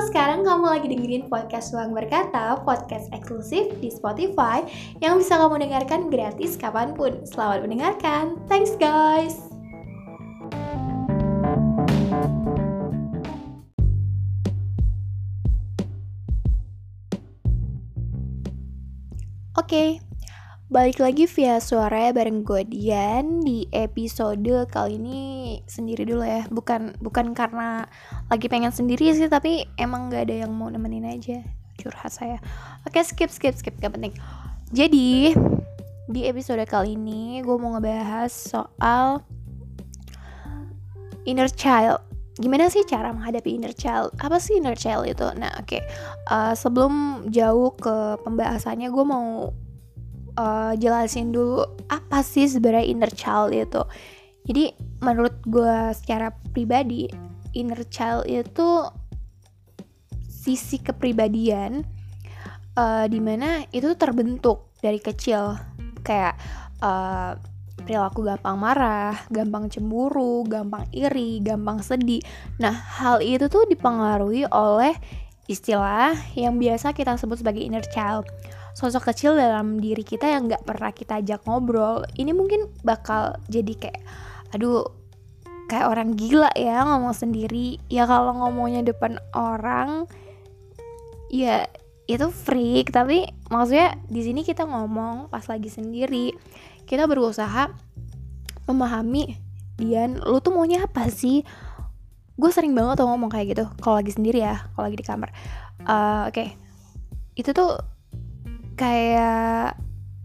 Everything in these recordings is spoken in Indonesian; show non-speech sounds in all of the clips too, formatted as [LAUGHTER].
sekarang kamu lagi dengerin podcast Ruang Berkata, podcast eksklusif di Spotify yang bisa kamu dengarkan gratis kapan pun. Selamat mendengarkan, thanks guys! Oke, okay, balik lagi via suara bareng gue Dian di episode kali ini sendiri dulu ya. Bukan bukan karena lagi pengen sendiri sih tapi emang gak ada yang mau nemenin aja. Curhat saya. Oke skip skip skip. Gak penting. Jadi di episode kali ini gue mau ngebahas soal inner child. Gimana sih cara menghadapi inner child? Apa sih inner child itu? Nah oke. Okay. uh, sebelum jauh ke pembahasannya gue mau uh, jelasin dulu apa sih sebenarnya inner child itu. Jadi menurut gue secara pribadi inner child itu sisi kepribadian uh, di mana itu terbentuk dari kecil kayak uh, perilaku gampang marah, gampang cemburu, gampang iri, gampang sedih. Nah hal itu tuh dipengaruhi oleh istilah yang biasa kita sebut sebagai inner child. Sosok kecil dalam diri kita yang nggak pernah kita ajak ngobrol ini mungkin bakal jadi kayak aduh kayak orang gila ya ngomong sendiri. Ya kalau ngomongnya depan orang ya itu freak. Tapi maksudnya di sini kita ngomong pas lagi sendiri. Kita berusaha memahami Dian lu tuh maunya apa sih gue sering banget tuh ngomong kayak gitu kalau lagi sendiri ya kalau lagi di kamar uh, oke okay. itu tuh kayak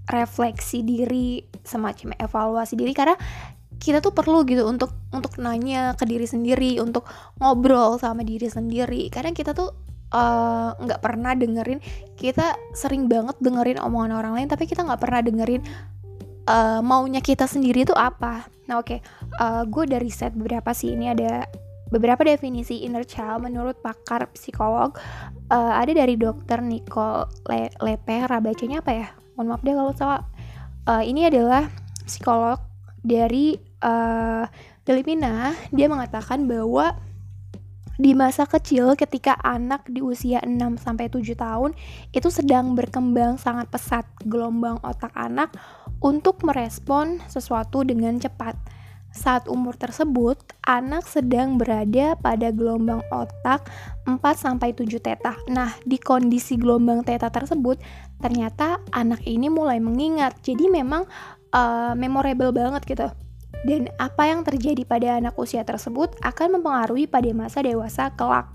refleksi diri semacam evaluasi diri karena kita tuh perlu gitu untuk untuk nanya ke diri sendiri untuk ngobrol sama diri sendiri karena kita tuh eh, nggak uh, pernah dengerin kita sering banget dengerin omongan orang lain tapi kita nggak pernah dengerin uh, maunya kita sendiri itu apa nah oke okay. uh, gue dari set beberapa sih ini ada beberapa definisi inner child menurut pakar psikolog uh, ada dari dokter Nicole Le Leper bacanya apa ya? Mohon maaf deh kalau salah. Uh, ini adalah psikolog dari uh, Filipina. Dia mengatakan bahwa di masa kecil ketika anak di usia 6 sampai 7 tahun itu sedang berkembang sangat pesat gelombang otak anak untuk merespon sesuatu dengan cepat saat umur tersebut, anak sedang berada pada gelombang otak 4-7 teta. Nah, di kondisi gelombang teta tersebut, ternyata anak ini mulai mengingat. Jadi memang uh, memorable banget gitu. Dan apa yang terjadi pada anak usia tersebut akan mempengaruhi pada masa dewasa kelak.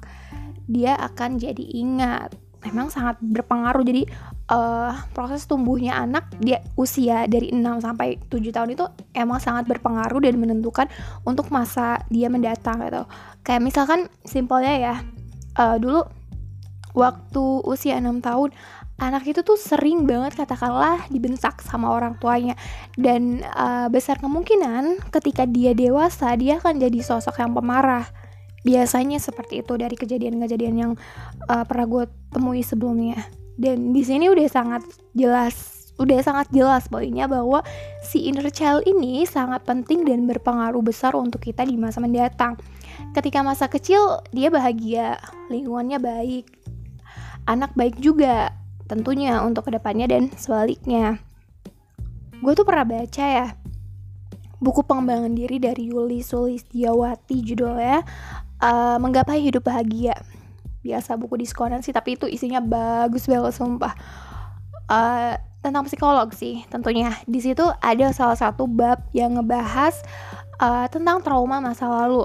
Dia akan jadi ingat memang sangat berpengaruh. Jadi uh, proses tumbuhnya anak dia usia dari 6 sampai 7 tahun itu emang sangat berpengaruh dan menentukan untuk masa dia mendatang gitu. Kayak misalkan simpelnya ya uh, dulu waktu usia 6 tahun anak itu tuh sering banget katakanlah dibentak sama orang tuanya. Dan uh, besar kemungkinan ketika dia dewasa dia akan jadi sosok yang pemarah biasanya seperti itu dari kejadian-kejadian yang uh, pernah gue temui sebelumnya. Dan di sini udah sangat jelas udah sangat jelas poinnya bahwa si inner child ini sangat penting dan berpengaruh besar untuk kita di masa mendatang. Ketika masa kecil dia bahagia lingkungannya baik anak baik juga tentunya untuk ke depannya dan sebaliknya. Gue tuh pernah baca ya buku pengembangan diri dari Yuli Sulistiawati judulnya uh, menggapai hidup bahagia. Biasa buku diskonan sih tapi itu isinya bagus banget sumpah. Uh, tentang psikolog sih tentunya. Di situ ada salah satu bab yang ngebahas uh, tentang trauma masa lalu.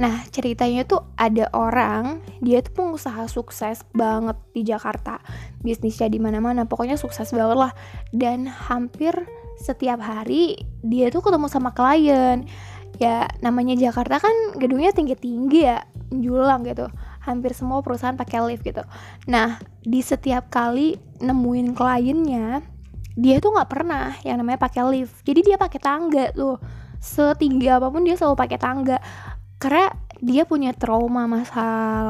Nah, ceritanya tuh ada orang, dia tuh pengusaha sukses banget di Jakarta. Bisnisnya di mana-mana, pokoknya sukses banget lah. Dan hampir setiap hari dia tuh ketemu sama klien ya namanya Jakarta kan gedungnya tinggi-tinggi ya julang gitu. Hampir semua perusahaan pakai lift gitu. Nah di setiap kali nemuin kliennya dia tuh nggak pernah yang namanya pakai lift. Jadi dia pakai tangga tuh. Setinggi apa pun dia selalu pakai tangga. Karena dia punya trauma masa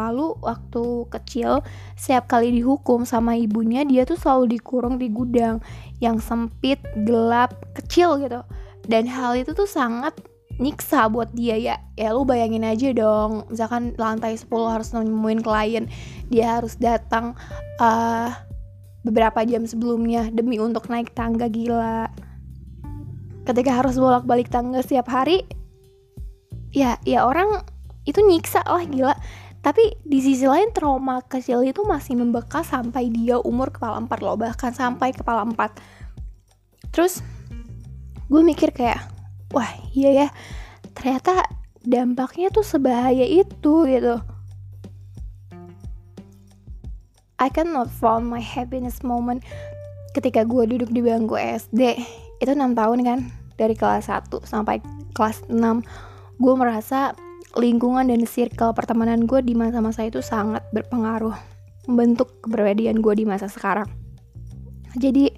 lalu waktu kecil setiap kali dihukum sama ibunya dia tuh selalu dikurung di gudang yang sempit gelap kecil gitu. Dan hal itu tuh sangat nyiksa buat dia ya ya lu bayangin aja dong misalkan lantai 10 harus nemuin klien dia harus datang uh, beberapa jam sebelumnya demi untuk naik tangga gila. Ketika harus bolak-balik tangga setiap hari ya ya orang itu nyiksa lah gila. Tapi di sisi lain trauma kecil itu masih membekas sampai dia umur kepala empat loh bahkan sampai kepala empat. Terus gue mikir kayak wah iya ya. Ternyata dampaknya tuh sebahaya itu gitu. I cannot find my happiness moment ketika gue duduk di bangku SD itu enam tahun kan dari kelas 1 sampai kelas 6 gue merasa lingkungan dan circle pertemanan gue di masa-masa itu sangat berpengaruh membentuk kepribadian gue di masa sekarang. Jadi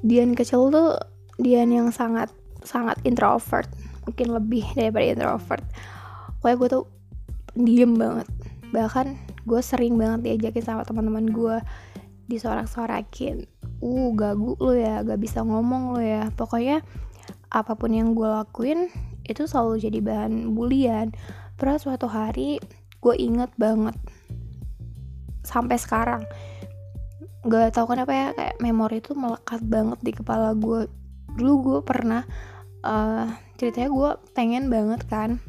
Dian kecil tuh Dian yang sangat sangat introvert mungkin lebih daripada introvert. Pokoknya gue tuh diem banget. Bahkan gue sering banget diajakin sama teman-teman gue disorak-sorakin. Uh gagu lo ya gak bisa ngomong lo ya. Pokoknya apa pun yang gue lakuin itu selalu jadi bahan bulian. Pernah suatu hari gue inget banget sampai sekarang. Gak tau kenapa ya kayak memori itu melekat banget di kepala gue dulu gue pernah uh, ceritanya gue pengen banget kan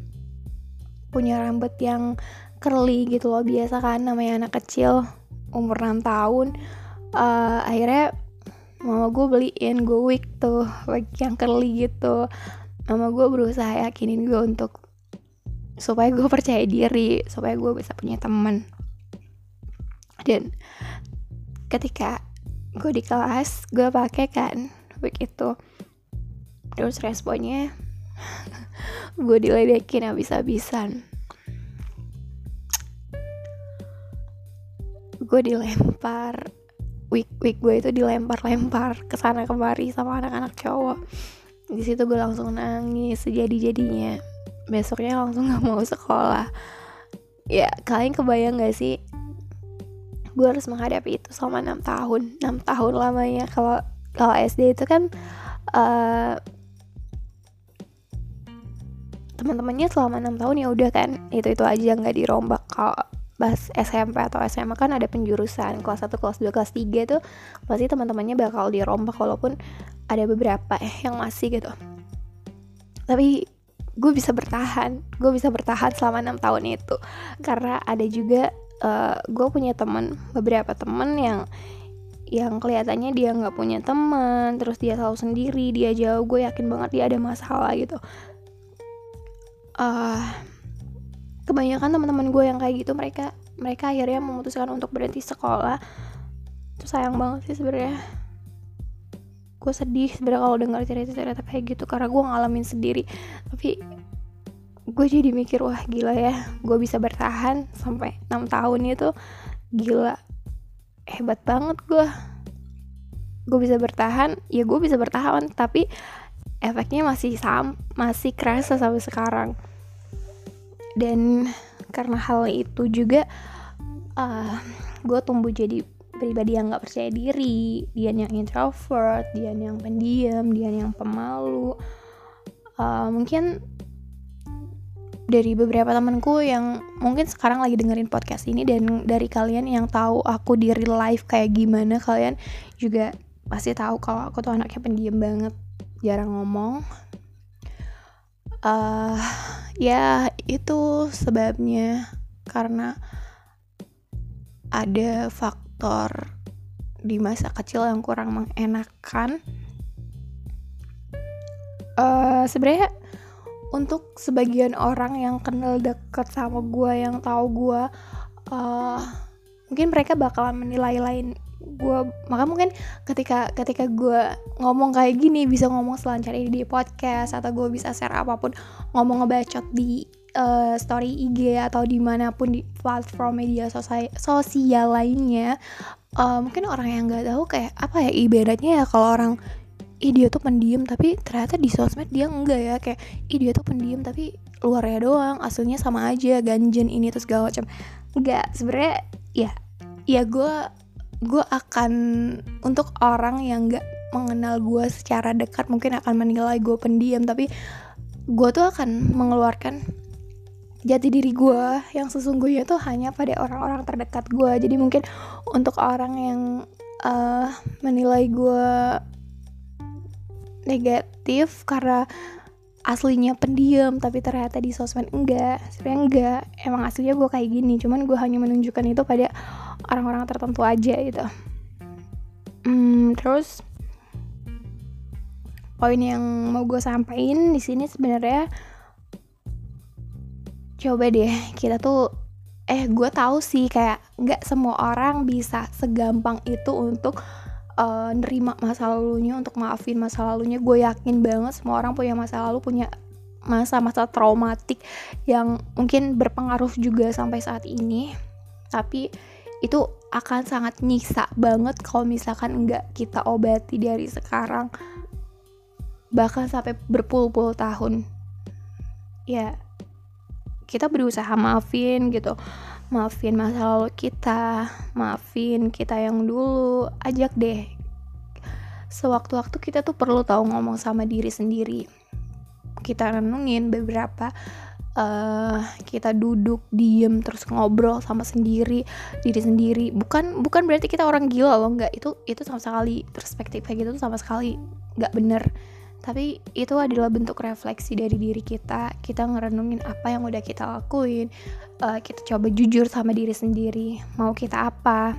punya rambut yang curly gitu loh biasa kan namanya anak kecil umur 6 tahun. Uh, akhirnya mama gue beliin gue wig tuh wig yang curly gitu. Mama gue berusaha yakinin gue untuk supaya gue percaya diri supaya gue bisa punya teman. Dan ketika gue di kelas gue pakai kan wig itu terus responnya gue diledekin habis-habisan. Gue dilempar week week gue itu dilempar-lempar ke sana kemari sama anak-anak cowok. Di situ gue langsung nangis sejadi jadinya besoknya langsung [LAUGHS] nggak mau sekolah. Ya kalian kebayang gak sih? Gue harus menghadapi itu selama enam tahun. Enam tahun lamanya. Kalau kalau SD itu kan uh, teman-temannya selama enam tahun ya udah kan itu itu aja nggak dirombak. Kalau pas SMP atau SMA kan ada penjurusan kelas 1, kelas 2, kelas 3 tuh pasti teman-temannya bakal dirombak walaupun ada beberapa eh yang masih gitu. Tapi gue bisa bertahan gue bisa bertahan selama enam tahun itu. Karena ada juga uh, gue punya teman beberapa teman yang yang kelihatannya dia nggak punya teman terus dia selalu sendiri dia jauh gue yakin banget dia ada masalah gitu uh, kebanyakan teman-teman gue yang kayak gitu mereka mereka akhirnya memutuskan untuk berhenti sekolah. Itu sayang banget sih sebenarnya. Gue sedih sebenarnya kalau dengar cerita-cerita kayak gitu karena gue ngalamin sendiri. Tapi gue jadi mikir wah gila ya gue bisa bertahan sampai 6 tahun itu. Gila hebat banget gue. Gue bisa bertahan ya gue bisa bertahan tapi efeknya masih sam masih kerasa sampai sekarang dan karena hal itu juga uh, gue tumbuh jadi pribadi yang nggak percaya diri. Dia yang introvert dia yang pendiam dia yang pemalu. Uh, mungkin dari beberapa temanku yang mungkin sekarang lagi dengerin podcast ini dan dari kalian yang tahu aku di real life kayak gimana kalian juga pasti tahu kalau aku tuh anaknya pendiam banget jarang ngomong uh, ya itu sebabnya. Karena ada faktor di masa kecil yang kurang mengenakan. Uh, sebenarnya untuk sebagian orang yang kenal deket sama gue yang tahu gue uh, mungkin mereka bakalan menilai lain gue maka mungkin ketika ketika gue ngomong kayak gini bisa ngomong selancar ini di podcast atau gue bisa share apa pun ngomong ngebacot di uh, story IG atau di mana pun di platform media sosial sosial lainnya uh, mungkin orang yang nggak tahu kayak apa ya ibaratnya ya kalau orang ih dia tuh pendiam tapi ternyata di sosmed dia enggak ya kayak ih dia tuh pendiam tapi luarnya doang aslinya sama aja ganjen ini terus segala macam. Enggak sebenarnya ya ya gue gue akan untuk orang yang gak mengenal gue secara dekat mungkin akan menilai gue pendiam tapi gue tuh akan mengeluarkan jati diri gue yang sesungguhnya tuh hanya pada orang-orang terdekat gue jadi mungkin untuk orang yang uh, menilai gue negatif karena aslinya pendiam tapi ternyata di sosmed enggak sebenarnya enggak. Emang aslinya gue kayak gini cuman gue hanya menunjukkan itu pada orang-orang tertentu aja gitu. Hmm, terus poin yang mau gue sampaikan di sini sebenarnya coba deh kita tuh eh gue tahu sih kayak nggak semua orang bisa segampang itu untuk uh, nerima masa lalunya untuk maafin masa lalunya. Gue yakin banget semua orang punya masa lalu punya masa-masa traumatik yang mungkin berpengaruh juga sampai saat ini. Tapi itu akan sangat nyiksa banget kalau misalkan nggak kita obati dari sekarang. Bahkan sampai berpuluh-puluh tahun. Ya kita berusaha maafin gitu. Maafin masa lalu kita maafin kita yang dulu. Ajak deh. Sewaktu-waktu kita tuh perlu tahu ngomong sama diri sendiri. Kita renungin beberapa uh, kita duduk diem terus ngobrol sama sendiri diri sendiri. Bukan bukan berarti kita orang gila loh nggak. Itu itu sama sekali perspektif kayak gitu tuh sama sekali nggak bener. Tapi itu adalah bentuk refleksi dari diri kita. Kita ngerenungin apa yang udah kita lakuin. Uh, kita coba jujur sama diri sendiri. Mau kita apa?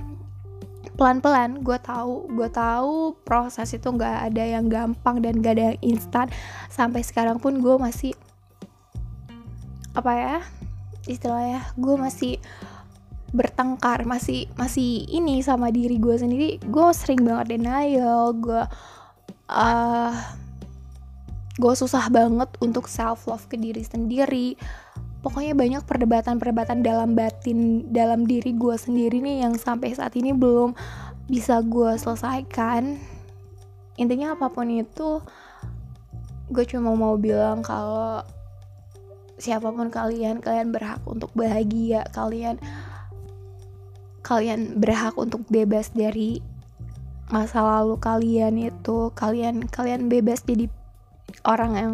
Pelan-pelan gue tahu gue tahu proses itu nggak ada yang gampang dan gak ada yang instan. Sampai sekarang pun gue masih apa ya istilahnya gue masih bertengkar masih masih ini sama diri gue sendiri. Gue sering banget denial gue uh, gue susah banget untuk self love ke diri sendiri. Pokoknya banyak perdebatan-perdebatan dalam batin dalam diri gue sendiri nih yang sampai saat ini belum bisa gue selesaikan. Intinya apa pun itu gue cuma mau bilang kalau siapa pun kalian kalian berhak untuk bahagia. Kalian kalian berhak untuk bebas dari masa lalu kalian itu. Kalian kalian bebas jadi orang yang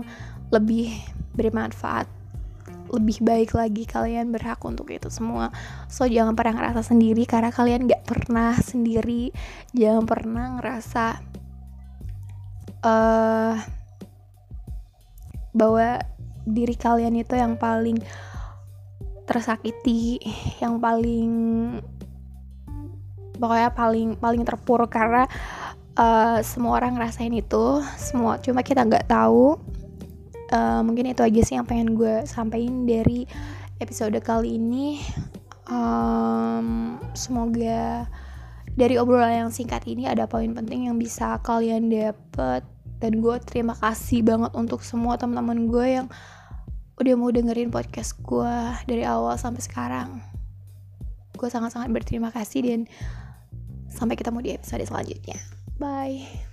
lebih bermanfaat lebih baik lagi. Kalian berhak untuk itu semua. So jangan pernah ngerasa sendiri karena kalian gak pernah sendiri. Jangan pernah ngerasa uh, bahwa diri kalian itu yang paling tersakiti yang paling pokoknya paling paling terpuruk karena uh, semua orang ngerasain itu semua cuma kita nggak tahu. Uh, mungkin itu aja sih yang pengen gue sampaikan dari episode kali ini. Um, semoga dari obrolan yang singkat ini ada poin penting yang bisa kalian dapet. Dan gue terima kasih banget untuk semua teman-teman gue yang udah mau dengerin podcast gue dari awal sampai sekarang gue sangat-sangat berterima kasih dan sampai ketemu di episode selanjutnya Bye.